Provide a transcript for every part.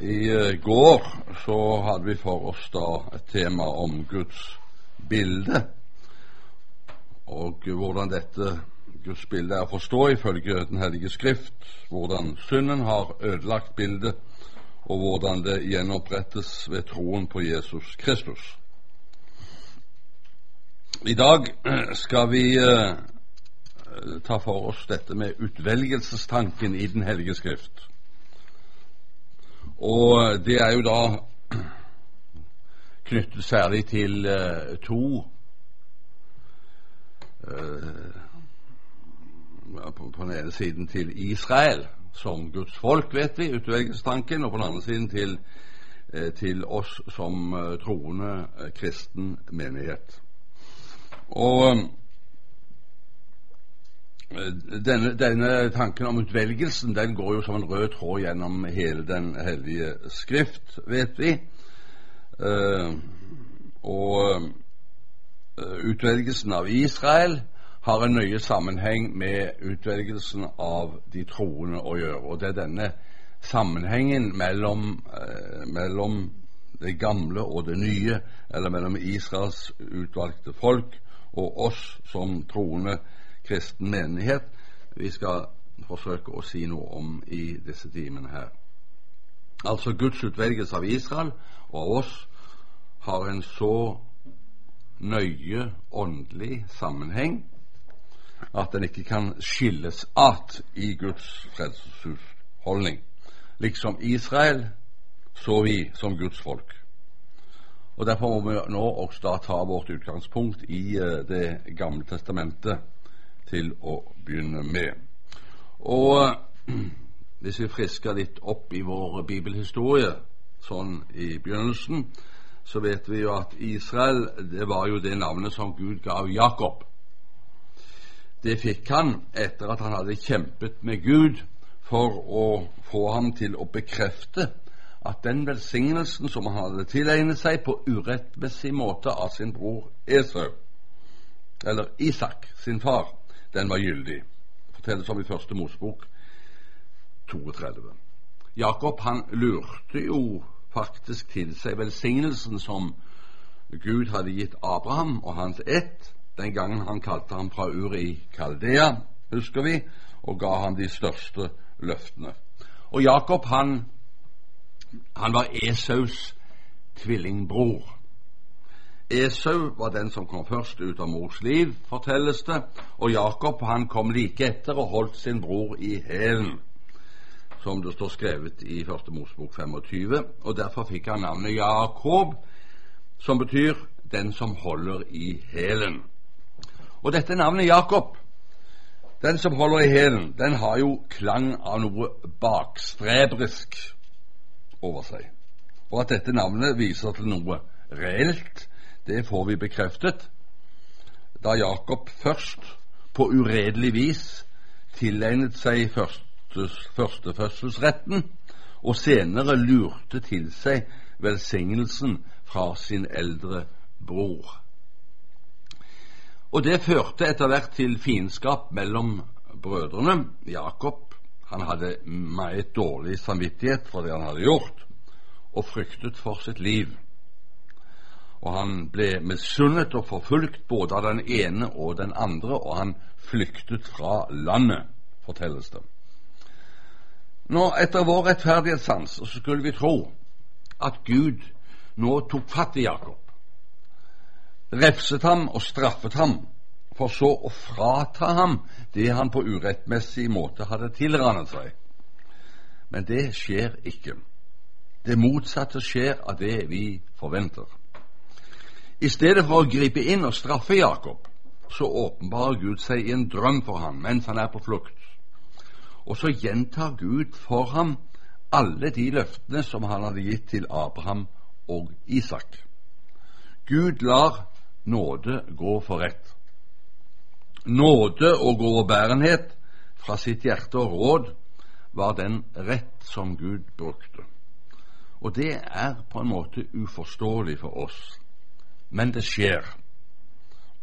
I eh, går så hadde vi for oss da et tema om Guds bilde, og hvordan dette Guds bilde er å forstå ifølge Den hellige skrift, hvordan synden har ødelagt bildet, og hvordan det gjenopprettes ved troen på Jesus Kristus. I dag skal vi eh, ta for oss dette med utvelgelsestanken i Den hellige skrift. Og det er jo da knyttet særlig til uh, to uh, på, på, den ene siden til Israel som Guds folk, vet vi, utvelgelsestanken, og på den andre siden til, uh, til oss som troende kristen menighet. Og denne, denne, tanken om utvelgelsen den går jo som en rød tråd gjennom hele Den hellige skrift, vet vi. Uh, og uh, utvelgelsen av Israel har en nøye sammenheng med utvelgelsen av de troende å gjøre. Og det er denne sammenhengen mellom, uh, mellom det gamle og det nye, eller mellom Israels utvalgte folk og oss som troende kristen menighet vi skal forsøke å si noe om i disse timene her. Altså Guds utvelgelse av Israel og av oss har en så nøye åndelig sammenheng at den ikke kan skilles at i Guds frelseshusholdning. Liksom Israel, så vi som Guds folk. Og Derfor må vi nå også da ta vårt utgangspunkt i uh, Det gamle testamentet til å begynne med. Og hvis vi frisker litt opp i vår bibelhistorie sånn i begynnelsen, så vet vi jo at Israel det var jo det navnet som Gud gav Jakob. Det fikk han etter at han hadde kjempet med Gud for å få ham til å bekrefte at den velsignelsen som han hadde tilegnet seg på urettmessig måte av sin bror Esau, eller Isak, sin far, den var gyldig. Fortelles om i første Mosebok 32. Jakob han lurte jo faktisk til seg velsignelsen som Gud hadde gitt Abraham og hans ett den gangen han kalte ham fra Uri i Kaldea, husker vi, og ga ham de største løftene. Og Jakob han, han var Esaus tvillingbror. Esau var den som kom først ut av mors liv, fortelles det, og Jakob han kom like etter og holdt sin bror i hælen, som det står skrevet i Første Mosbok 25, og derfor fikk han navnet Jakob, som betyr 'den som holder i hælen'. Og dette navnet Jakob, den som holder i hælen, den har jo klang av noe bakstrebrisk over seg, og at dette navnet viser til noe reelt det får vi bekreftet da Jakob først på uredelig vis tilegnet seg førstefødselsretten og senere lurte til seg velsignelsen fra sin eldre bror. Og Det førte etter hvert til fiendskap mellom brødrene. Jakob han hadde meget dårlig samvittighet for det han hadde gjort, og fryktet for sitt liv og han ble misunnet og forfulgt både av den ene og den andre, og han flyktet fra landet, fortelles det. Nå, Etter vår rettferdighetssans så skulle vi tro at Gud nå tok fatt i Jakob, refset ham og straffet ham, for så å frata ham det han på urettmessig måte hadde tilrannet seg. Men det skjer ikke. Det motsatte skjer av det vi forventer. I stedet for å gripe inn og straffe Jakob, så åpenbarer Gud seg i en drøm for ham mens han er på flukt. Og så gjentar Gud for ham alle de løftene som han hadde gitt til Abraham og Isak. Gud lar nåde gå for rett. Nåde og overbærenhet fra sitt hjerte og råd var den rett som Gud brukte. Og det er på en måte uforståelig for oss men det skjer.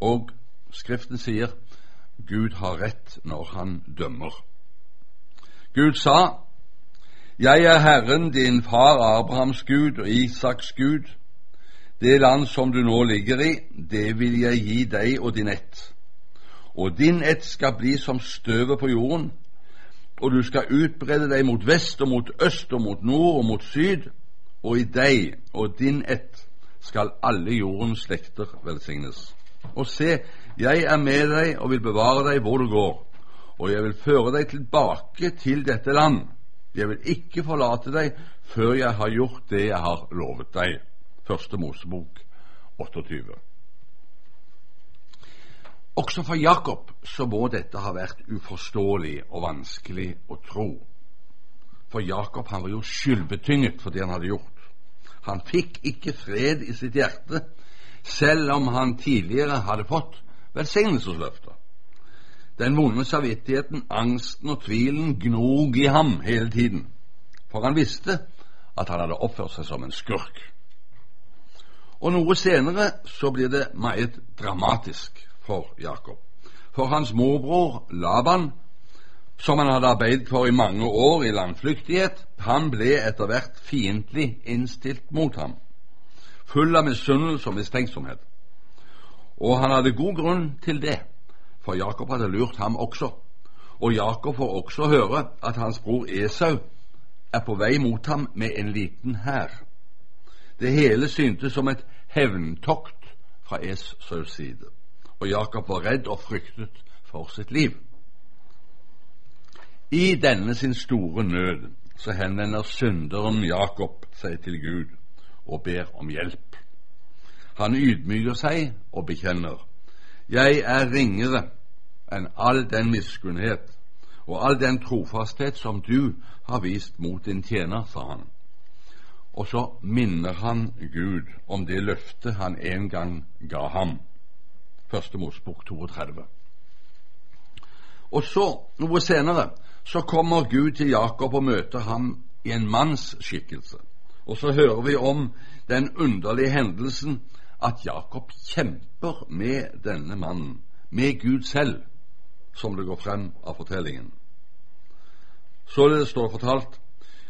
Og Skriften sier Gud har rett når han dømmer. Gud sa Jeg er Herren, din far Abrahams Gud og Isaks Gud. Det land som du nå ligger i, det vil jeg gi deg og din ett. Og din ett skal bli som støvet på jorden, og du skal utbrede deg mot vest og mot øst og mot nord og mot syd, og i deg og din ett skal alle jordens slekter velsignes. Og se, jeg er med deg og vil bevare deg hvor du går, og jeg vil føre deg tilbake til dette land. Jeg vil ikke forlate deg før jeg har gjort det jeg har lovet deg. Første Mosebok 28. Også for Jakob så må dette ha vært uforståelig og vanskelig å tro. For Jakob han var jo skyldbetynget for det han hadde gjort. Han fikk ikke fred i sitt hjerte, selv om han tidligere hadde fått velsignelsesløfter. Den vonde samvittigheten, angsten og tvilen gnog i ham hele tiden, for han visste at han hadde oppført seg som en skurk. Og noe senere så blir det meget dramatisk for Jakob. For hans morbror Laban, som han hadde arbeidet for i mange år i landflyktighet, han ble etter hvert fiendtlig innstilt mot ham, full av misunnelse og mistenksomhet. Og han hadde god grunn til det, for Jakob hadde lurt ham også. Og Jakob får også høre at hans bror Esau er på vei mot ham med en liten hær. Det hele syntes som et hevntokt fra Esaus side, og Jakob var redd og fryktet for sitt liv. I denne sin store nød så henvender synderen Jakob seg til Gud og ber om hjelp. Han ydmyker seg og bekjenner Jeg er ringere enn all den miskunnhet og all den trofasthet som du har vist mot din tjener, sa han. Og så minner han Gud om det løftet han en gang ga ham. Første Mosbok 32. Og så, noe senere, så kommer Gud til Jakob og møter ham i en mannsskikkelse. Og så hører vi om den underlige hendelsen at Jakob kjemper med denne mannen, med Gud selv, som det går frem av fortellingen. Således står fortalt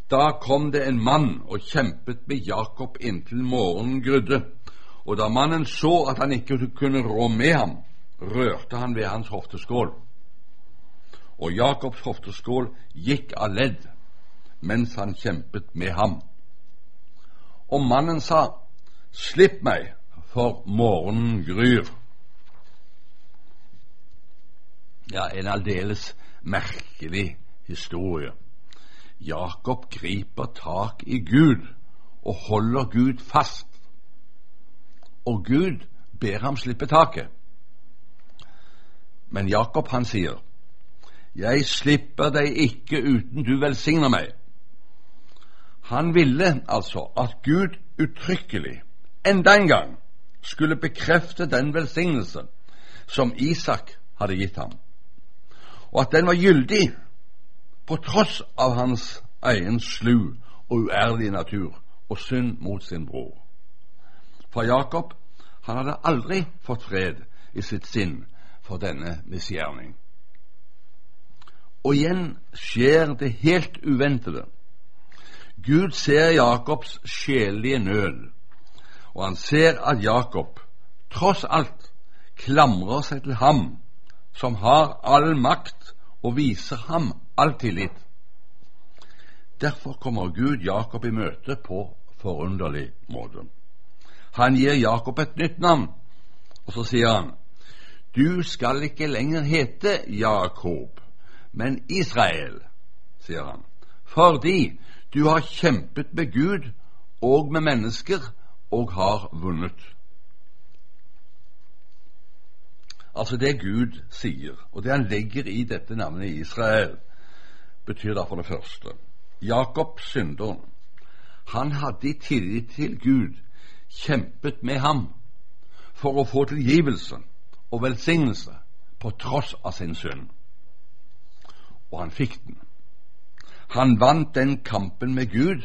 da kom det en mann og kjempet med Jakob inntil morgenen grudde, og da mannen så at han ikke kunne rå med ham, rørte han ved hans hofteskål. Og Jakobs hofteskål gikk av ledd mens han kjempet med ham. Og mannen sa, Slipp meg, for morgenen gryr. Ja, en aldeles merkelig historie. Jakob griper tak i Gud og holder Gud fast. Og Gud ber ham slippe taket. Men Jakob han sier, Jeg slipper deg ikke uten du velsigner meg. Han ville altså at Gud uttrykkelig, enda en gang, skulle bekrefte den velsignelse som Isak hadde gitt ham, og at den var gyldig på tross av hans egen slu og uærlige natur og synd mot sin bror. For Jakob han hadde aldri fått fred i sitt sinn for denne misgjerning. Og igjen skjer det helt uventede. Gud ser Jakobs sjelelige nød og han ser at Jakob tross alt klamrer seg til ham som har all makt, og viser ham all tillit. Derfor kommer Gud Jakob i møte på forunderlig måte. Han gir Jakob et nytt navn, og så sier han Du skal ikke lenger hete Jakob, men Israel, sier han, fordi du har kjempet med Gud og med mennesker og har vunnet. Altså det Gud sier, og det han legger i dette navnet Israel, betyr da for det første Jakob synderen. Han hadde i tillit til Gud kjempet med ham for å få tilgivelse og velsignelse på tross av sin synd. Og han fikk den. Han vant den kampen med Gud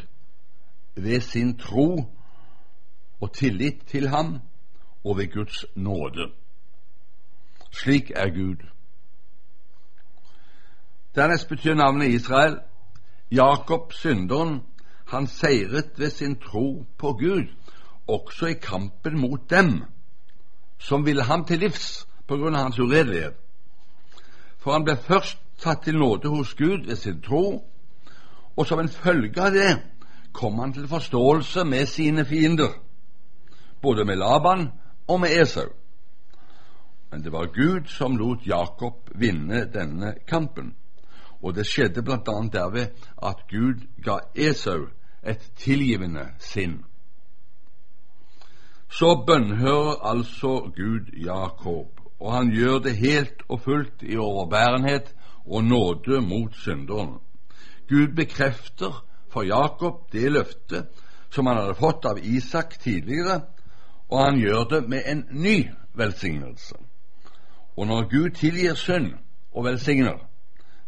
ved sin tro og tillit til ham og ved Guds nåde. Slik er Gud. Dernest betyr navnet Israel Jakob, synderen, han seiret ved sin tro på Gud, også i kampen mot dem som ville ham til livs på grunn av hans uredelighet. For han ble først tatt til nåde hos Gud ved sin tro, og som en følge av det kom han til forståelse med sine fiender, både med Laban og med Esau. Men det var Gud som lot Jakob vinne denne kampen, og det skjedde bl.a. derved at Gud ga Esau et tilgivende sinn. Så bønnhører altså Gud Jakob, og han gjør det helt og fullt i overbærenhet og nåde mot synderen. Gud bekrefter for Jakob det løftet som han hadde fått av Isak tidligere, og han gjør det med en ny velsignelse. Og når Gud tilgir synd og velsigner,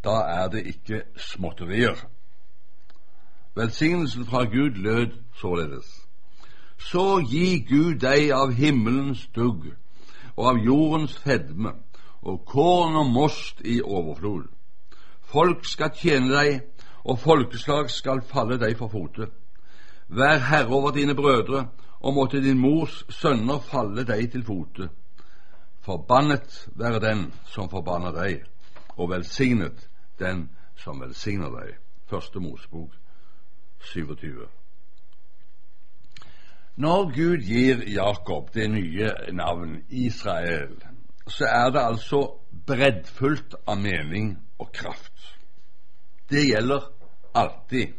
da er det ikke småtterier. Velsignelsen fra Gud lød således. Så gi Gud deg av himmelens dugg og av jordens fedme og korn og most i overflod. Folk skal tjene deg, og folkeslag skal falle deg for fote. Vær herre over dine brødre, og måtte din mors sønner falle deg til fote. Forbannet være den som forbanner deg, og velsignet den som velsigner deg. Første Mosebok 27. Når Gud gir Jakob det nye navn Israel, så er det altså breddfullt av mening og kraft. Det gjelder alltid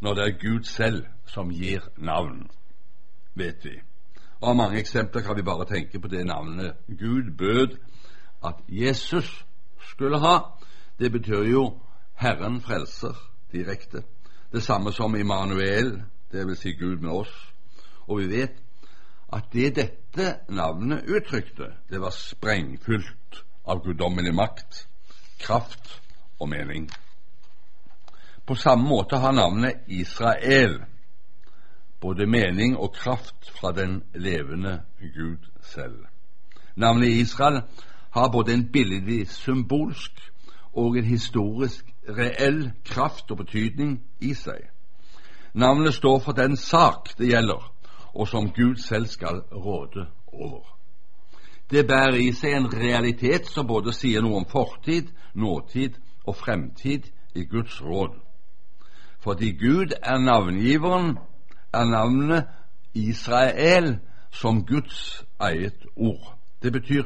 når det er Gud selv som gir navn, vet vi. Og Av mange eksempler kan vi bare tenke på det navnet Gud bød at Jesus skulle ha. Det betyr jo Herren frelser direkte. Det samme som Immanuel, dvs. Si Gud med oss. Og vi vet at det dette navnet uttrykte, det var sprengfylt av guddommelig makt, kraft og mening. På samme måte har navnet Israel både mening og kraft fra den levende Gud selv. Navnet Israel har både en billedlig symbolsk og en historisk reell kraft og betydning i seg. Navnet står for den sak det gjelder, og som Gud selv skal råde over. Det bærer i seg en realitet som både sier noe om fortid, nåtid og fremtid i Guds råd. Fordi Gud er navngiveren, er navnet Israel som Guds eget ord. Det betyr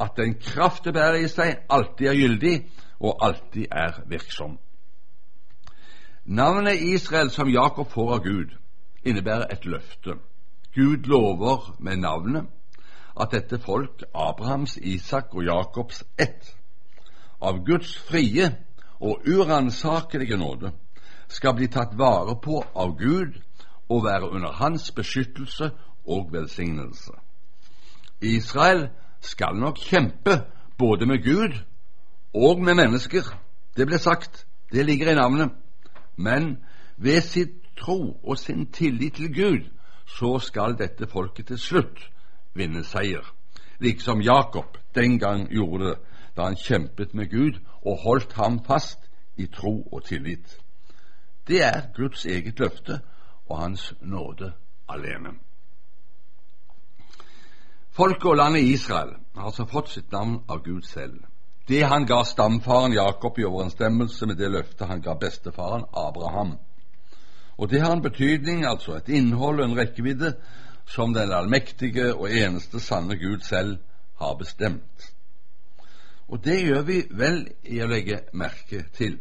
at den kraft det bærer i seg, alltid er gyldig og alltid er virksom. Navnet Israel som Jakob får av Gud, innebærer et løfte. Gud lover med navnet at dette folk, Abrahams, Isak og Jakobs ett, av Guds frie og uransakelige nåde, skal bli tatt vare på av Gud og være under hans beskyttelse og velsignelse. Israel skal nok kjempe både med Gud og med mennesker. Det ble sagt, det ligger i navnet. Men ved sitt tro og sin tillit til Gud så skal dette folket til slutt vinne seier, liksom Jakob den gang gjorde det da han kjempet med Gud og holdt ham fast i tro og tillit. Det er Guds eget løfte og Hans nåde alene. Folket og landet Israel har altså fått sitt navn av Gud selv. Det han ga stamfaren Jakob i overensstemmelse med det løftet han ga bestefaren Abraham. Og det har en betydning, altså et innhold og en rekkevidde, som den allmektige og eneste sanne Gud selv har bestemt. Og det gjør vi vel i å legge merke til.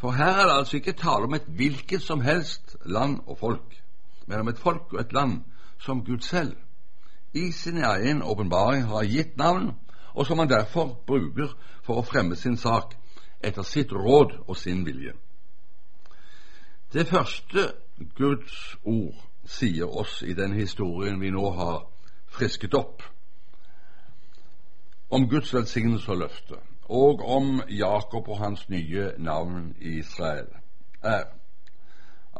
For her er det altså ikke tale om et hvilket som helst land og folk, men om et folk og et land som Gud selv i sin egen åpenbaring har gitt navn, og som han derfor bruker for å fremme sin sak etter sitt råd og sin vilje. Det første Guds ord sier oss i den historien vi nå har frisket opp, om Guds velsignelse og løfte, og om Jakob og hans nye navn i Israel, er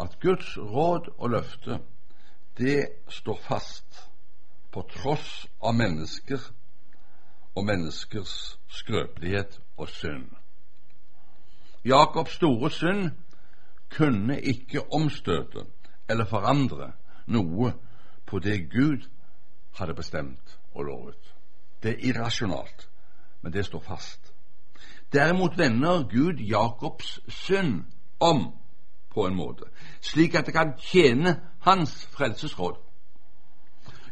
at Guds råd og løfte, det står fast på tross av mennesker og menneskers skrøpelighet og synd. Jakobs store synd kunne ikke omstøte eller forandre noe på det Gud hadde bestemt og lovet. Det er irrasjonalt, men det står fast. Derimot vender Gud Jakobs synd om på en måte, slik at det kan tjene hans frelsesråd.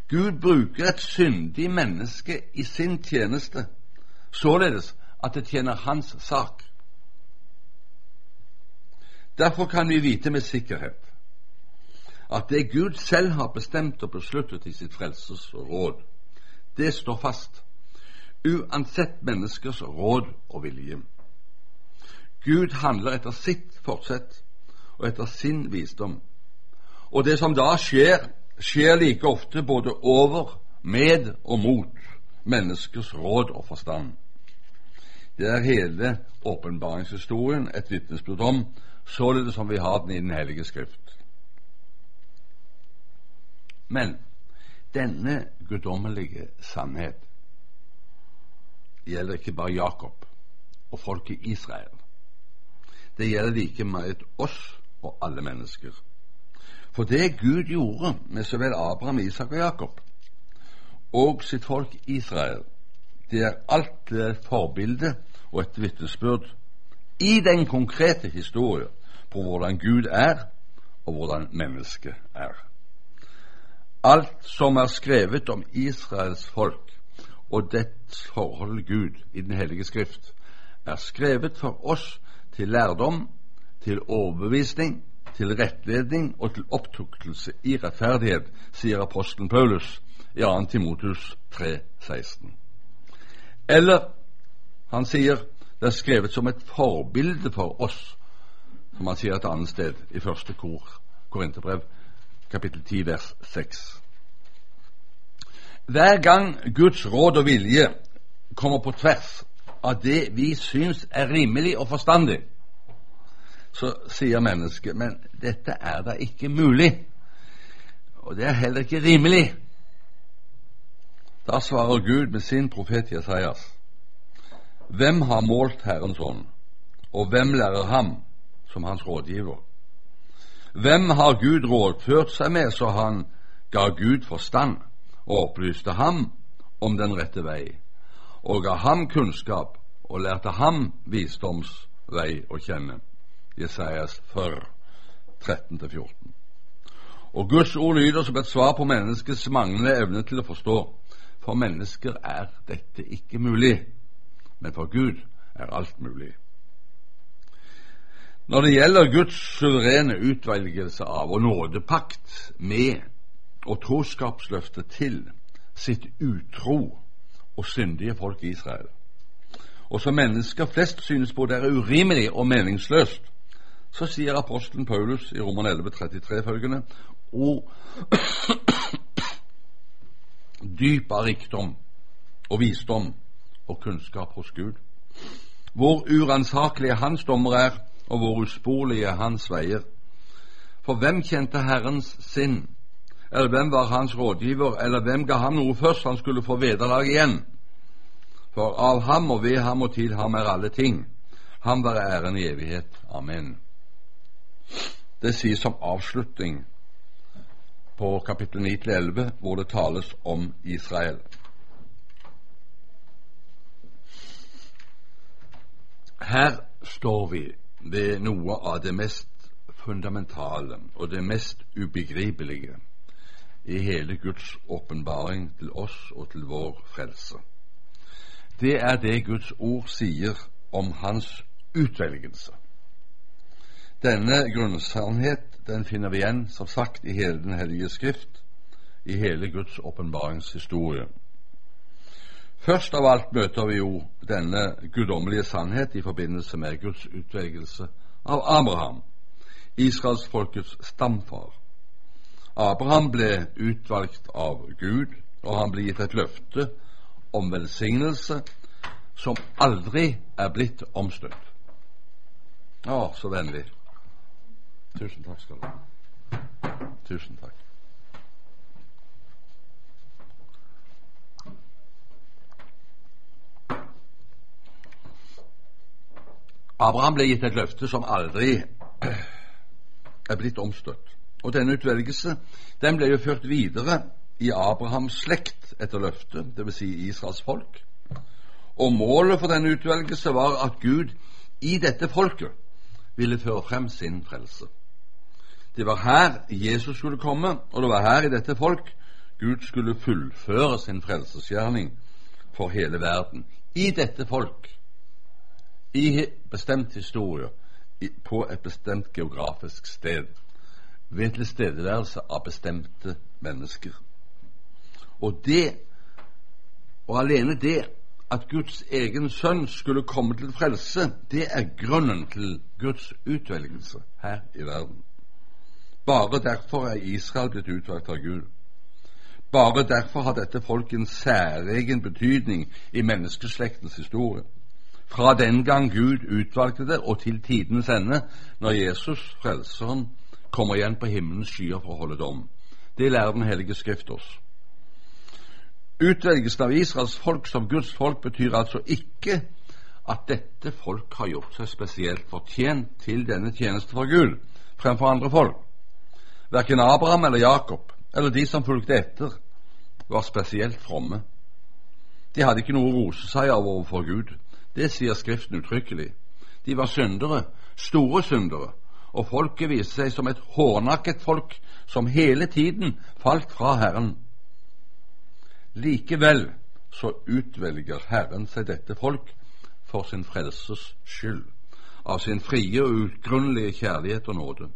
Gud bruker et syndig menneske i sin tjeneste, således at det tjener hans sak. Derfor kan vi vite med sikkerhet at det Gud selv har bestemt og besluttet i sitt frelsesråd, det står fast, uansett menneskers råd og vilje. Gud handler etter sitt fortsett og etter sin visdom. Og det som da skjer, skjer like ofte både over, med og mot menneskers råd og forstand. Det er hele åpenbaringshistorien et vitnesbyrd om, således som vi har den i Den hellige skrift. Men denne guddommelige sannhet gjelder ikke bare Jakob og folket Israel. Det gjelder like meget oss og alle mennesker. For det Gud gjorde med så vel Abraham, Isak og Jakob og sitt folk Israel, det er alt et forbilde og et vitnesbyrd i den konkrete historie på hvordan Gud er, og hvordan mennesket er. Alt som er skrevet om Israels folk og dets forhold Gud i Den hellige skrift, er skrevet for oss til lærdom, til overbevisning, til rettledning og til opptuktelse i rettferdighet, sier apostelen Paulus i 2. Timotus 3,16. Eller han sier det er skrevet som et forbilde for oss, som han sier et annet sted i første kor, Korinterbrev, kapittel 10, vers 6. Hver gang Guds råd og vilje kommer på tvers av det vi syns er rimelig og forstandig, så sier mennesket men dette er da ikke mulig, og det er heller ikke rimelig. Da svarer Gud med sin profet Jesajas. Hvem har målt Herrens ånd, og hvem lærer ham som hans rådgiver? Hvem har Gud rådført seg med så han ga Gud forstand og opplyste ham om den rette vei, og ga ham kunnskap og lærte ham visdoms vei å kjenne? Jesajas 4, 13-14. Og Guds ord lyder som et svar på menneskets manglende evne til å forstå. For mennesker er dette ikke mulig, men for Gud er alt mulig. Når det gjelder Guds suverene utvelgelse av og nådepakt med og troskapsløfte til sitt utro og syndige folk i Israel, og som mennesker flest synes både er urimelig og meningsløst, så sier apostelen Paulus i Roman 11, 33 følgende O dyp av rikdom og visdom og kunnskap hos Gud. Hvor uransakelige Hans dommer er, og hvor usporlige Hans veier. For hvem kjente Herrens sinn? Eller hvem var hans rådgiver? Eller hvem ga ham noe først han skulle få vederlag igjen? For av ham og ved ham og til ham er alle ting. Ham være æren i evighet. Amen. Det sies som avslutning på kapittel 9-11, hvor det tales om Israel. Her står vi ved noe av det mest fundamentale og det mest ubegripelige i hele Guds åpenbaring til oss og til vår frelse. Det er det Guds ord sier om hans utvelgelse. Denne grunnsannhet den finner vi igjen, som sagt, i hele Den hellige skrift, i hele Guds åpenbaringshistorie. Først av alt møter vi jo denne guddommelige sannhet i forbindelse med Guds utvelgelse av Abraham, israelsfolkets stamfar. Abraham ble utvalgt av Gud, og han ble gitt et løfte om velsignelse som aldri er blitt omstøtt. Å, så vennlig. Tusen takk skal du ha. Tusen takk. Abraham ble gitt et løfte som aldri er blitt omstøtt. Og denne utvelgelse den ble jo ført videre i Abrahams slekt etter løftet, dvs. Si Israels folk. Og målet for denne utvelgelse var at Gud i dette folket ville føre frem sin frelse. Det var her Jesus skulle komme, og det var her i dette folk Gud skulle fullføre sin frelsesgjerning for hele verden. I dette folk, i bestemt historie, på et bestemt geografisk sted, ved tilstedeværelse av bestemte mennesker. Og det, og alene det, at Guds egen sønn skulle komme til frelse, det er grunnen til Guds utvelgelse her i verden. Bare derfor er Israel blitt utvalgt av Gud. Bare derfor har dette folk en særegen betydning i menneskeslektens historie. Fra den gang Gud utvalgte det, og til tidens ende, når Jesus, Frelseren, kommer igjen på himmelens skyer for å holde dom. Det lærer Den hellige Skrift oss. Utvelgelsen av Israels folk som Guds folk betyr altså ikke at dette folk har gjort seg spesielt fortjent til denne tjeneste for Gud fremfor andre folk. Verken Abraham eller Jakob eller de som fulgte etter, var spesielt fromme. De hadde ikke noe å rose seg av overfor Gud. Det sier Skriften uttrykkelig. De var syndere, store syndere, og folket viste seg som et hårnakket folk som hele tiden falt fra Herren. Likevel så utvelger Herren seg dette folk for sin frelses skyld, av sin frie og utgrunnelige kjærlighet og nåde.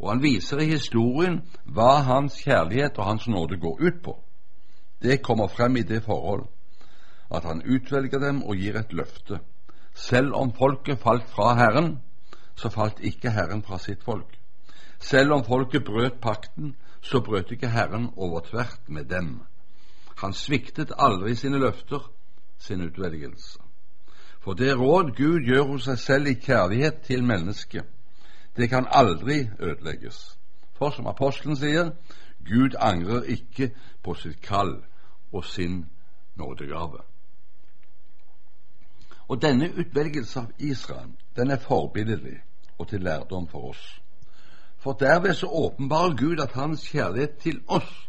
Og han viser i historien hva hans kjærlighet og hans nåde går ut på. Det kommer frem i det forhold at han utvelger dem og gir et løfte. Selv om folket falt fra Herren, så falt ikke Herren fra sitt folk. Selv om folket brøt pakten, så brøt ikke Herren over tvert med dem. Han sviktet aldri sine løfter, sin utvelgelse. For det råd Gud gjør hos seg selv i kjærlighet til mennesket, det kan aldri ødelegges. For som apostelen sier, Gud angrer ikke på sitt kall og sin nådegave. Og denne utvelgelse av Israel, den er forbilledlig og til lærdom for oss. For derved så åpenbarer Gud at Hans kjærlighet til oss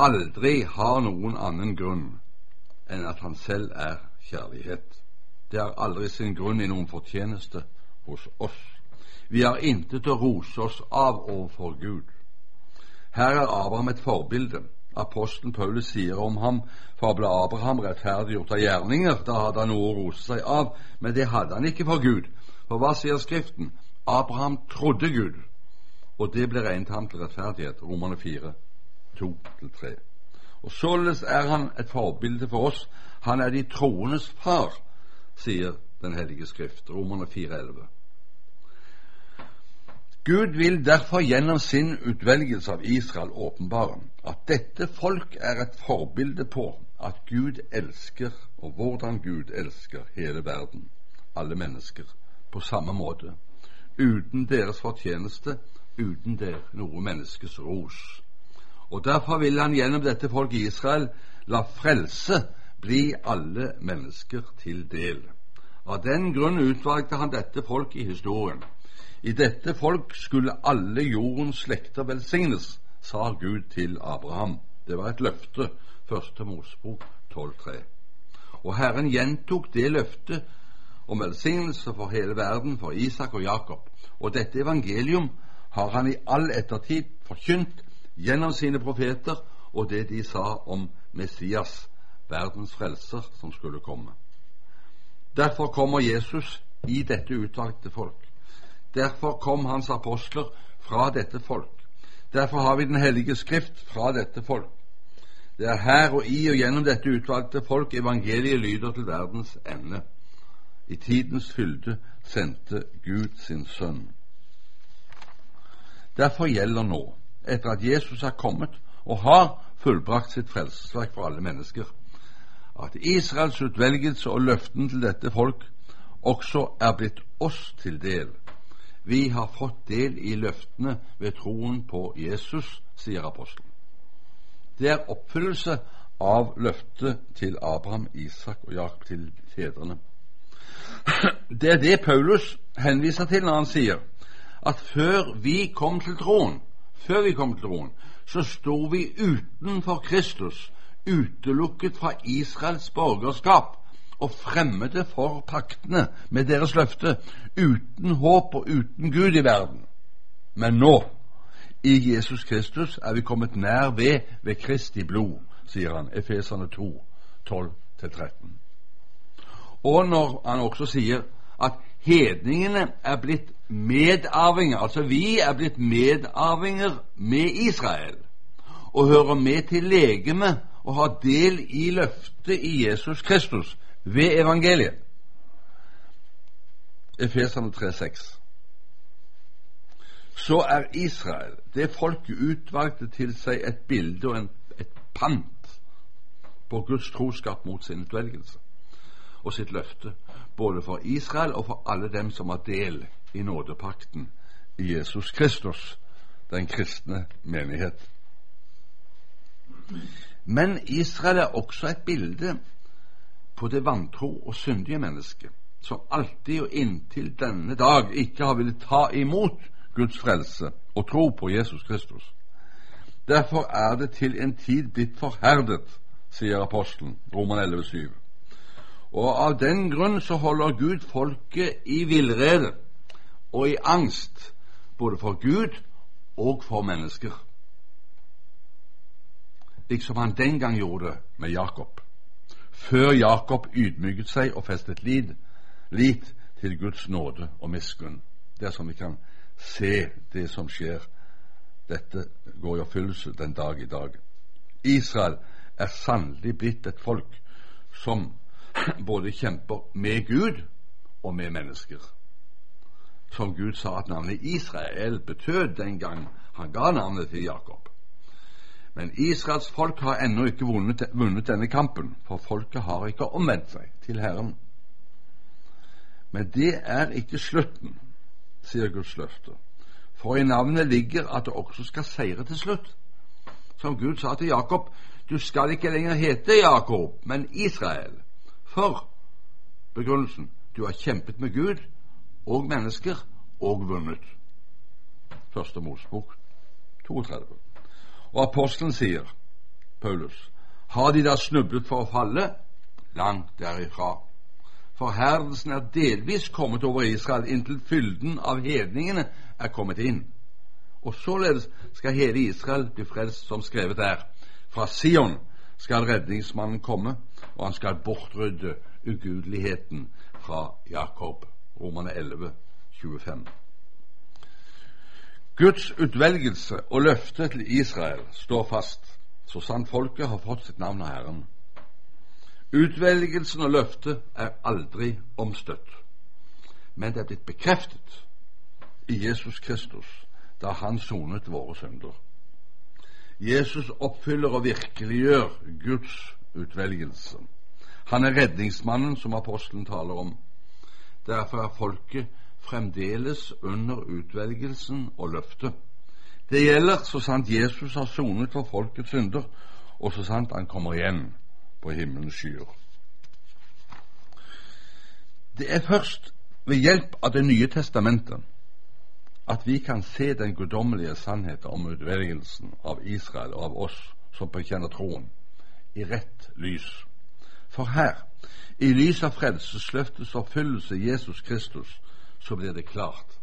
aldri har noen annen grunn enn at Han selv er kjærlighet. Det har aldri sin grunn i noen fortjeneste hos oss. Vi har intet å rose oss av overfor Gud. Her er Abraham et forbilde. Apostelen Paulus sier om ham for ble Abraham rettferdiggjort av gjerninger. Da hadde han noe å rose seg av, men det hadde han ikke for Gud. For hva sier Skriften? Abraham trodde Gud, og det ble regnet ham til rettferdighet. Romerne 4, 2-3. Og Således er han et forbilde for oss. Han er de troendes far, sier Den hellige Skrift. Romerne 4,11. Gud vil derfor gjennom sin utvelgelse av Israel åpenbare at dette folk er et forbilde på at Gud elsker, og hvordan Gud elsker hele verden, alle mennesker, på samme måte, uten deres fortjeneste, uten der noe menneskes ros. Og Derfor vil han gjennom dette folk i Israel la frelse bli alle mennesker til del. Av den grunn utvalgte han dette folk i historien i dette folk skulle alle jordens slekter velsignes, sa Gud til Abraham. Det var et løfte. Første Mosebok 12,3. Og Herren gjentok det løftet om velsignelse for hele verden for Isak og Jakob. Og dette evangelium har han i all ettertid forkynt gjennom sine profeter og det de sa om Messias, verdens frelser, som skulle komme. Derfor kommer Jesus i dette utvalgte folk. Derfor kom hans apostler fra dette folk. Derfor har vi Den hellige skrift fra dette folk. Det er her og i og gjennom dette utvalgte folk evangeliet lyder til verdens ende. I tidens fylde sendte Gud sin sønn. Derfor gjelder nå, etter at Jesus er kommet og har fullbrakt sitt frelsesverk for alle mennesker, at Israels utvelgelse og løften til dette folk også er blitt oss til del vi har fått del i løftene ved troen på Jesus, sier apostelen. Det er oppfyllelse av løftet til Abraham, Isak og Jakob, til fedrene. Det er det Paulus henviser til når han sier at før vi kom til troen, før vi kom til troen, så sto vi utenfor Kristus, utelukket fra Israels borgerskap og fremmede for paktene med deres løfte, uten håp og uten Gud i verden. Men nå, i Jesus Kristus, er vi kommet nær ved ved Kristi blod, sier han, Efeserne 2, 12-13. Og når han også sier at hedningene er blitt medarvinger, altså vi er blitt medarvinger med Israel, og hører med til legemet og har del i løftet i Jesus Kristus ved evangeliet. Efeserne 3,6. Så er Israel, det folket utvalgte til seg et bilde og en, et pant på Guds troskap mot sin utvelgelse og sitt løfte, både for Israel og for alle dem som har del i nådepakten i Jesus Kristus, den kristne menighet. Men Israel er også et bilde på det vantro og syndige mennesket, som alltid og inntil denne dag ikke har villet ta imot Guds frelse og tro på Jesus Kristus. Derfor er det til en tid blitt forherdet, sier apostelen, Roman 11,7. Og av den grunn så holder Gud folket i villrede og i angst, både for Gud og for mennesker. Liksom han den gang gjorde med Jakob, før Jakob ydmyket seg og festet lit, lit til Guds nåde og miskunn. Det er som vi kan se det som skjer. Dette går i oppfyllelse den dag i dag. Israel er sannelig blitt et folk som både kjemper med Gud og med mennesker. Som Gud sa at navnet Israel betød den gang han ga navnet til Jakob. Men Israels folk har ennå ikke vunnet, vunnet, denne kampen, for folket har ikke omvendt seg til Herren. Men det er ikke slutten, sier Guds løfte. For i navnet ligger at det også skal seire til slutt. Som Gud sa til Jakob, du skal ikke lenger hete Jakob, men Israel. For begrunnelsen du har kjempet med Gud og mennesker og vunnet. Første Mosebok 32. Og apostelen sier, Paulus, har de da snublet for å falle? Langt derifra. Forherdelsen er delvis kommet over Israel inntil fylden av hedningene er kommet inn. Og således skal hele Israel bli frelst, som skrevet er. Fra Sion skal redningsmannen komme, og han skal bortrydde ugudeligheten fra Jakob. Romane 11, 25. Guds utvelgelse og løfte til Israel står fast, så sant folket har fått sitt navn av Herren. Utvelgelsen og løftet er aldri omstøtt, men det er blitt bekreftet i Jesus Kristus da han sonet våre synder. Jesus oppfyller og virkeliggjør Guds utvelgelse. Han er redningsmannen som apostelen taler om. Derfor er folket fremdeles under utvelgelsen og løftet. Det gjelder så sant Jesus har sonet for folkets synder, og så sant han kommer igjen på himmelens skyer. Det er først ved hjelp av Det nye testamentet at vi kan se den guddommelige sannhet om utvelgelsen av Israel og av oss som bekjenner troen, i rett lys. For her, i lys av frelsesløftets oppfyllelse Jesus Kristus, så blir det klart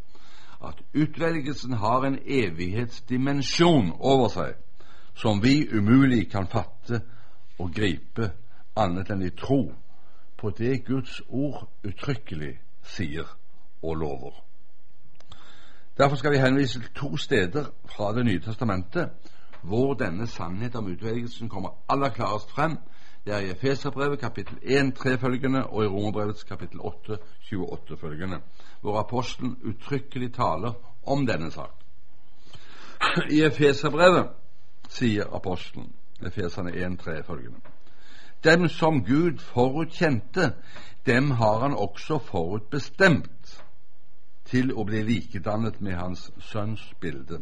at utvelgelsen har en evighetsdimensjon over seg som vi umulig kan fatte og gripe annet enn i tro på det Guds ord uttrykkelig sier og lover. Derfor skal vi henvise til to steder fra Det nye testamentet hvor denne sannhet om utvelgelsen kommer aller klarest frem. Det er i Efeserbrevet kapittel 1 3 følgende og i Romerbrevets kapittel 8 28 følgende hvor apostelen uttrykkelig taler om denne sak. I Efeserbrevet sier apostelen, Efeserne 1,3 følgende Dem som Gud forutkjente, dem har han også forutbestemt til å bli likedannet med Hans Sønns bilde.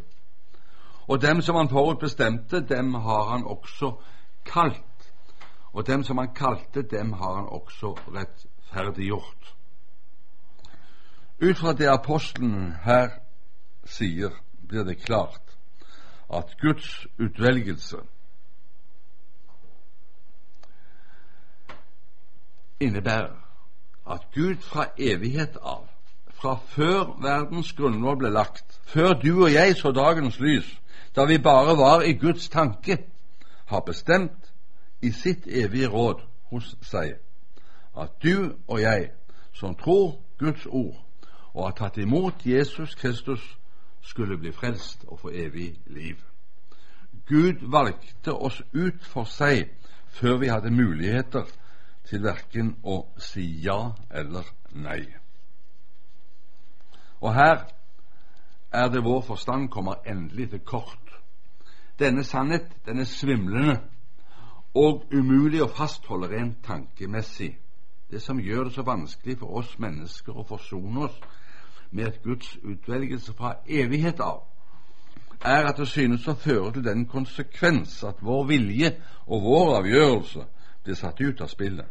Og dem som han forutbestemte, dem har han også kalt. Og dem som han kalte, dem har han også rettferdiggjort. Ut fra det apostelen her sier, blir det klart at Guds utvelgelse innebærer at Gud fra evighet av, fra før verdens grunnlov ble lagt, før du og jeg så dagens lys, da vi bare var i Guds tanke, har bestemt i sitt evige råd hos seg at du og jeg, som tror Guds ord og har tatt imot Jesus Kristus, skulle bli frelst og få evig liv. Gud valgte oss ut for seg før vi hadde muligheter til verken å si ja eller nei. Og her er det vår forstand kommer endelig til kort. Denne sannhet den er svimlende og umulig å fastholde rent tankemessig. Det som gjør det så vanskelig for oss mennesker å forsone oss med et Guds utvelgelse fra evighet av, er at det synes å føre til den konsekvens at vår vilje og vår avgjørelse blir satt ut av spillet,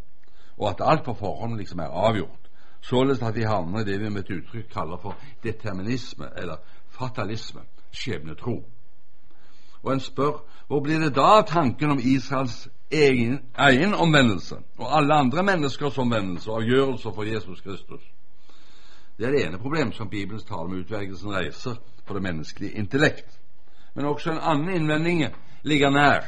og at alt på forhånd liksom er avgjort, således at vi havner i det vi med et uttrykk kaller for determinisme eller fatalisme, skjebnetro. Og en spør hvor blir det da av tanken om Israels egen, egen omvendelse og alle andre menneskers omvendelse og avgjørelser for Jesus Kristus? Det er det ene problemet som Bibelens tale om utvelgelsen reiser for det menneskelige intellekt. Men også en annen innvending ligger nær.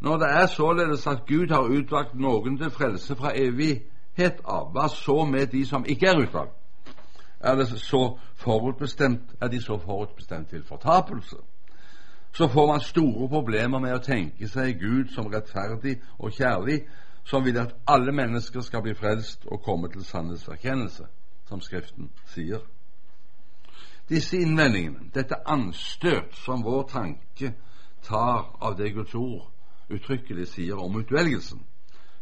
Når det er således at Gud har utvalgt noen til frelse fra evighet av, hva så med de som ikke er utvalgt? Er, det så forutbestemt, er de så forutbestemt til fortapelse? Så får man store problemer med å tenke seg Gud som rettferdig og kjærlig, som vil at alle mennesker skal bli frelst og komme til sannhetserkjennelse som Skriften sier. Disse innvendingene, dette anstøt som vår tanke tar av det Guds ord uttrykkelig sier om utvelgelsen,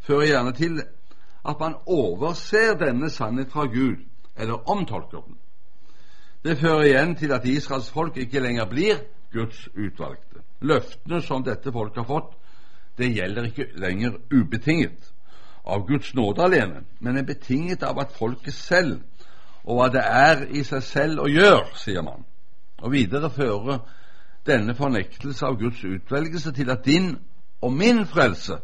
fører gjerne til at man overser denne sannhet fra Gud, eller omtolker den. Det fører igjen til at Israels folk ikke lenger blir Guds utvalgte. Løftene som dette folket har fått, det gjelder ikke lenger ubetinget av Guds nåde alene, men er betinget av at folket selv og hva det er i seg selv å gjøre, sier man. Og videre fører denne fornektelse av Guds utvelgelse til at din og min frelse,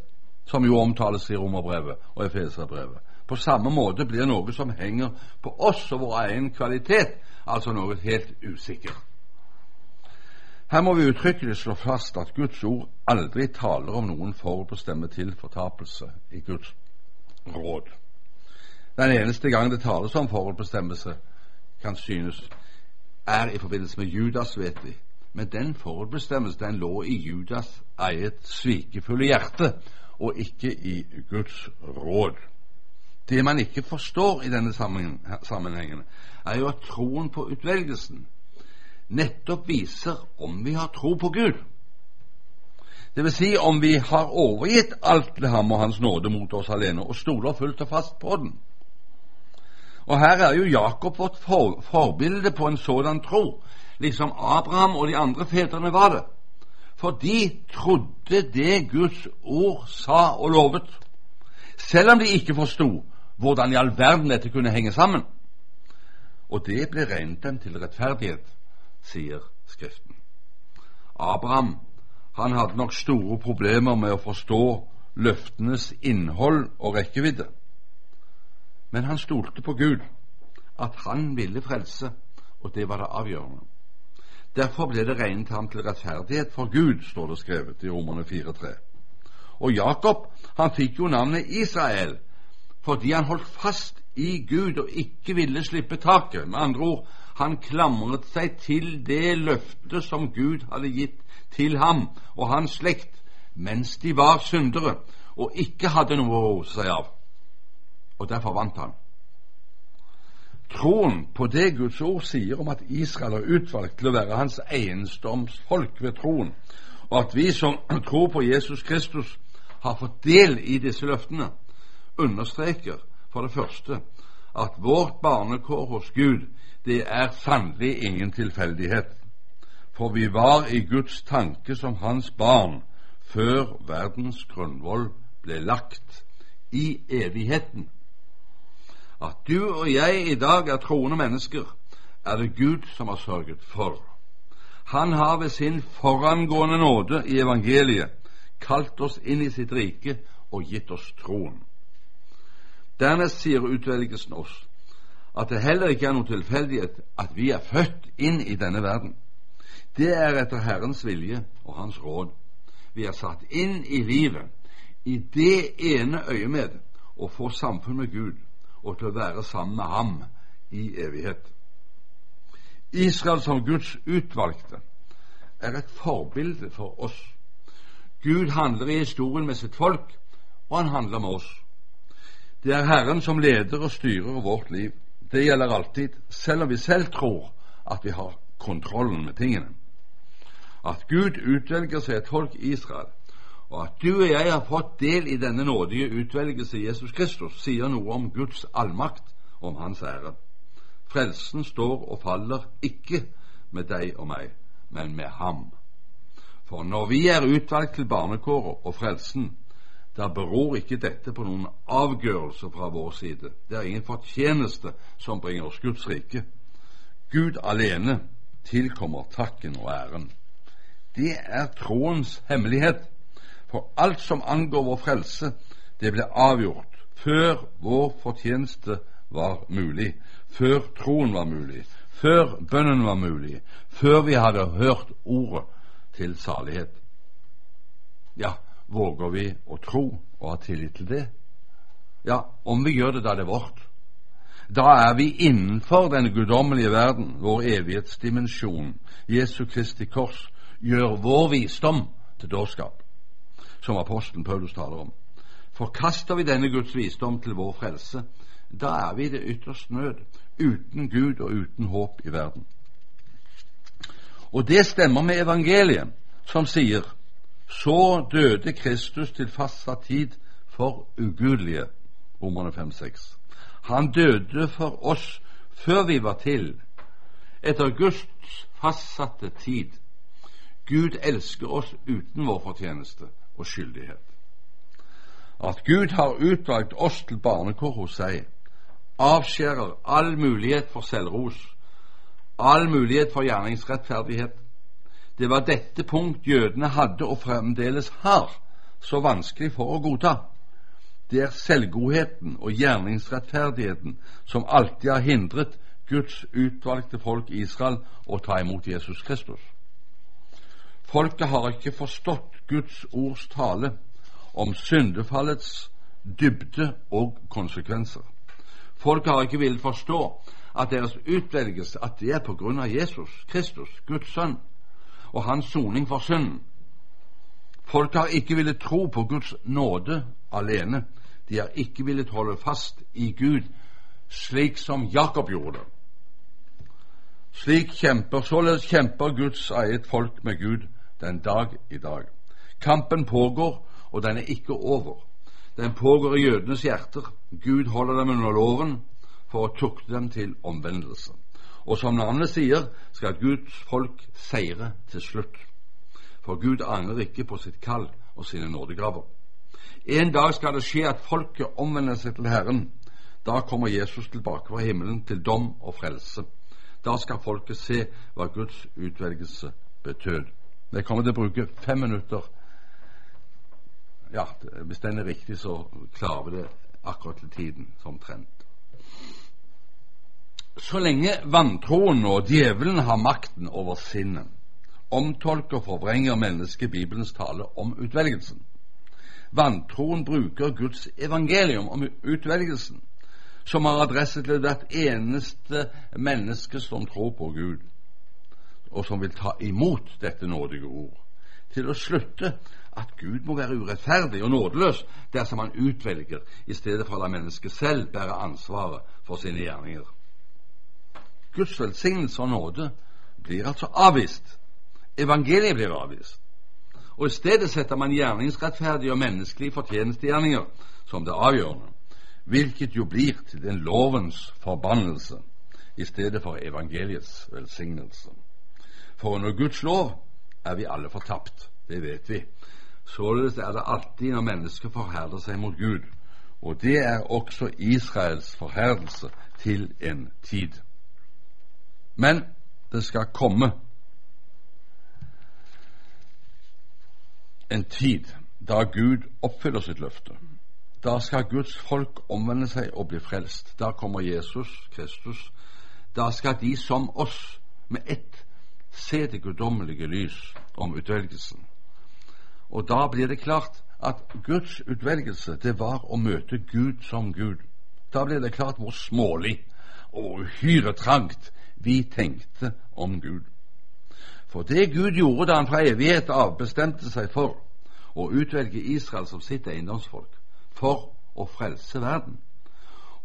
som jo omtales i Romerbrevet og Efeserbrevet, på samme måte blir noe som henger på oss og vår egen kvalitet, altså noe helt usikkert. Her må vi uttrykkelig slå fast at Guds ord aldri taler om noen forutbestemt til fortapelse i Guds råd. Den eneste gang det tales om forutbestemmelse, kan synes, er i forbindelse med Judas, vet vi. Men den forutbestemmelsen den lå i Judas eget svikefulle hjerte, og ikke i Guds råd. Det man ikke forstår i denne sammenhengen, er jo at troen på utvelgelsen nettopp viser om vi har tro på Gud. Det vil si om vi har overgitt alt til ham og Hans nåde mot oss alene, og stoler fullt og fast på den. Og her er jo Jakob vårt for, forbilde på en sådan tro, liksom Abraham og de andre fedrene var det. For de trodde det Guds ord sa og lovet, selv om de ikke forsto hvordan i all verden dette kunne henge sammen. Og det ble regnet dem til rettferdighet, sier Skriften. Abraham han hadde nok store problemer med å forstå løftenes innhold og rekkevidde. Men han stolte på Gud, at han ville frelse, og det var det avgjørende. Derfor ble det regnet ham til rettferdighet for Gud, står det skrevet i Romerne 4,3. Og Jakob han fikk jo navnet Israel fordi han holdt fast i Gud og ikke ville slippe taket. Med andre ord, han klamret seg til det løftet som Gud hadde gitt til ham og hans slekt mens de var syndere og ikke hadde noe å rose seg av og derfor vant han. Troen på det Guds ord sier om at Israel er utvalgt til å være hans eiendomsfolk ved troen, og at vi som tror på Jesus Kristus, har fått del i disse løftene, understreker for det første at vårt barnekår hos Gud, det er sannelig ingen tilfeldighet. For vi var i Guds tanke som hans barn før verdens grunnvoll ble lagt i evigheten. At du og jeg i dag er troende mennesker, er det Gud som har sørget for. Han har ved sin forangående nåde i evangeliet kalt oss inn i sitt rike og gitt oss troen. Dernest sier utvelgelsen oss at det heller ikke er noen tilfeldighet at vi er født inn i denne verden. Det er etter Herrens vilje og Hans råd. Vi er satt inn i livet i det ene øyemed å få samfunn med Gud og til å være sammen med Ham i evighet. Israel som Guds utvalgte er et forbilde for oss. Gud handler i historien med sitt folk, og han handler med oss. Det er Herren som leder og styrer vårt liv. Det gjelder alltid, selv om vi selv tror at vi har kontrollen med tingene. At Gud utvelger seg et folk i Israel, og at du og jeg har fått del i denne nådige utvelgelse i Jesus Kristus, sier noe om Guds allmakt om Hans ære. Frelsen står og faller ikke med deg og meg, men med Ham. For når vi er utvalgt til barnekåret og frelsen, da beror ikke dette på noen avgjørelse fra vår side. Det er ingen fortjeneste som bringer oss Guds rike. Gud alene tilkommer takken og æren. Det er troens hemmelighet. For alt som angår vår frelse, det ble avgjort før vår fortjeneste var mulig, før troen var mulig, før bønnen var mulig, før vi hadde hørt ordet til salighet. Ja, Våger vi å tro og ha tillit til det? Ja, om vi gjør det, da er det vårt. Da er vi innenfor den guddommelige verden, vår evighetsdimensjon. Jesu Kristi kors gjør vår visdom til dårskap, som apostelen Paulus taler om. Forkaster vi denne Guds visdom til vår frelse, da er vi i det ytterste nød, uten Gud og uten håp i verden. Og det stemmer med evangeliet, som sier så døde Kristus til fastsatt tid for ugudelige. Romerne 5-6. Han døde for oss før vi var til, etter Guds fastsatte tid. Gud elsker oss uten vår fortjeneste og skyldighet. At Gud har utvalgt oss til barnekår hos seg, avskjærer all mulighet for selvros, all mulighet for gjerningsrettferdighet, det var dette punkt jødene hadde og fremdeles har så vanskelig for å godta. Det er selvgodheten og gjerningsrettferdigheten som alltid har hindret Guds utvalgte folk Israel å ta imot Jesus Kristus. Folket har ikke forstått Guds ords tale om syndefallets dybde og konsekvenser. Folket har ikke villet forstå at deres utvelgelse at det er på grunn av Jesus Kristus, Guds sønn, og hans soning for synd. Folk har ikke villet tro på Guds nåde alene. De har ikke villet holde fast i Gud, slik som Jakob gjorde. Slik kjemper, Således kjemper Guds eget folk med Gud den dag i dag. Kampen pågår, og den er ikke over. Den pågår i jødenes hjerter. Gud holder dem under loven for å tukte dem til omvendelse. Og som navnet sier, skal Guds folk seire til slutt. For Gud angrer ikke på sitt kall og sine nådegraver. En dag skal det skje at folket omvender seg til Herren. Da kommer Jesus tilbake fra himmelen til dom og frelse. Da skal folket se hva Guds utvelgelse betød. Jeg kommer til å bruke fem minutter. Ja, Hvis den er riktig, så klarer vi det akkurat til tiden, som trent. Så lenge vantroen og djevelen har makten over sinnet, omtolker og forvrenger mennesket Bibelens tale om utvelgelsen. Vantroen bruker Guds evangelium om utvelgelsen, som har adresse til hvert eneste menneske som tror på Gud, og som vil ta imot dette nådige ord, til å slutte at Gud må være urettferdig og nådeløs dersom han utvelger, i stedet for å la mennesket selv bære ansvaret for sine gjerninger. Guds velsignelse og nåde blir altså avvist. Evangeliet blir avvist. Og I stedet setter man gjerningsrettferdige og menneskelige fortjenestegjerninger som det avgjørende, hvilket jo blir til den lovens forbannelse i stedet for evangeliets velsignelse. For under Guds lov er vi alle fortapt, det vet vi. Således er det alltid når mennesker forherder seg mot Gud, og det er også Israels forherdelse til en tid. Men det skal komme en tid da Gud oppfyller sitt løfte. Da skal Guds folk omvende seg og bli frelst. Da kommer Jesus Kristus. Da skal de som oss med ett se det guddommelige lys om utvelgelsen. Og da blir det klart at Guds utvelgelse, det var å møte Gud som Gud. Da blir det klart hvor smålig og uhyre trangt vi tenkte om Gud. For det Gud gjorde da han fra evighet av bestemte seg for å utvelge Israel som sitt eiendomsfolk, for å frelse verden.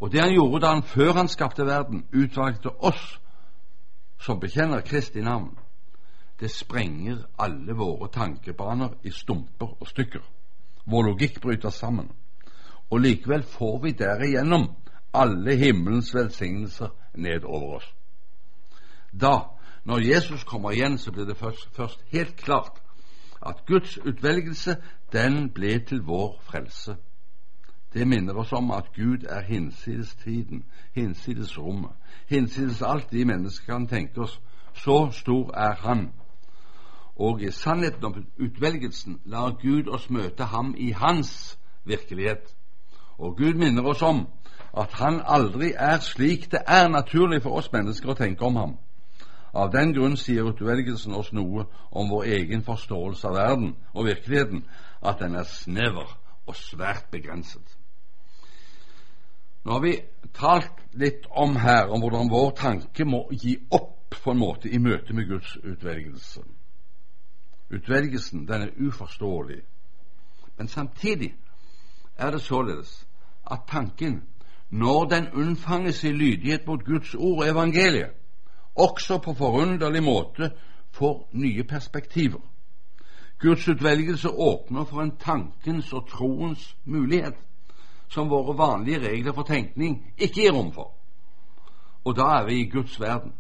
Og det han gjorde da han før han skapte verden, utvalgte oss som bekjenner Kristi navn, det sprenger alle våre tankebaner i stumper og stykker. Vår logikk bryter sammen. Og likevel får vi derigjennom alle himmelens velsignelser ned over oss. Da, når Jesus kommer igjen, så blir det først, først helt klart at Guds utvelgelse, den ble til vår frelse. Det minner oss om at Gud er hinsides tiden, hinsides rommet, hinsides alt de mennesker kan tenke oss. Så stor er Han. Og i sannheten om utvelgelsen lar Gud oss møte ham i hans virkelighet. Og Gud minner oss om at han aldri er slik det er naturlig for oss mennesker å tenke om ham. Av den grunn sier utvelgelsen oss noe om vår egen forståelse av verden og virkeligheten, at den er snever og svært begrenset. Nå har vi talt litt om her om hvordan vår tanke må gi opp på en måte i møte med Guds utvelgelse. Utvelgelsen den er uforståelig. Men samtidig er det således at tanken, når den unnfanges i lydighet mot Guds ord og evangeliet, også på forunderlig måte får nye perspektiver. Guds utvelgelse åpner for en tankens og troens mulighet som våre vanlige regler for tenkning ikke gir rom for. Og da er vi i Guds verden.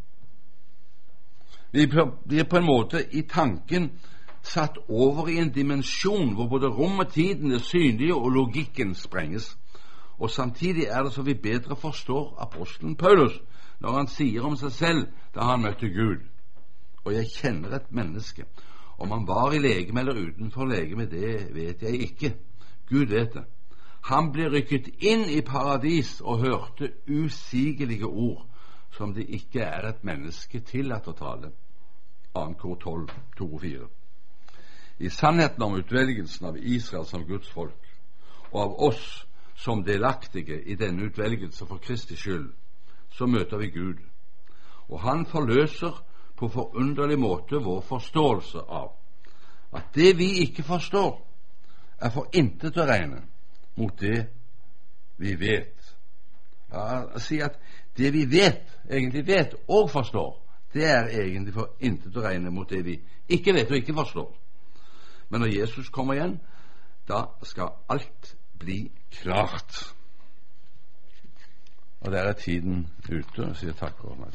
Vi blir på en måte i tanken satt over i en dimensjon hvor både rom og tiden er synlige og logikken sprenges. Og samtidig er det så vi bedre forstår apostelen Paulus når han sier om seg selv da han møtte Gud. Og jeg kjenner et menneske. Om han var i legeme eller utenfor legeme, det vet jeg ikke. Gud vet det. Han ble rykket inn i paradis og hørte usigelige ord som det ikke er et menneske tillatt å tale. 2. kor 12, 2 og 4 i sannheten om utvelgelsen av Israel som Guds folk, og av oss som delaktige i denne utvelgelse for Kristi skyld, så møter vi Gud. Og Han forløser på forunderlig måte vår forståelse av at det vi ikke forstår, er for intet å regne mot det vi vet. Ja, si at det vi vet, egentlig vet og forstår, det er egentlig for intet å regne mot det vi ikke vet og ikke forstår. Men når Jesus kommer igjen, da skal alt bli klart. Og der er tiden ute. og sier takk for.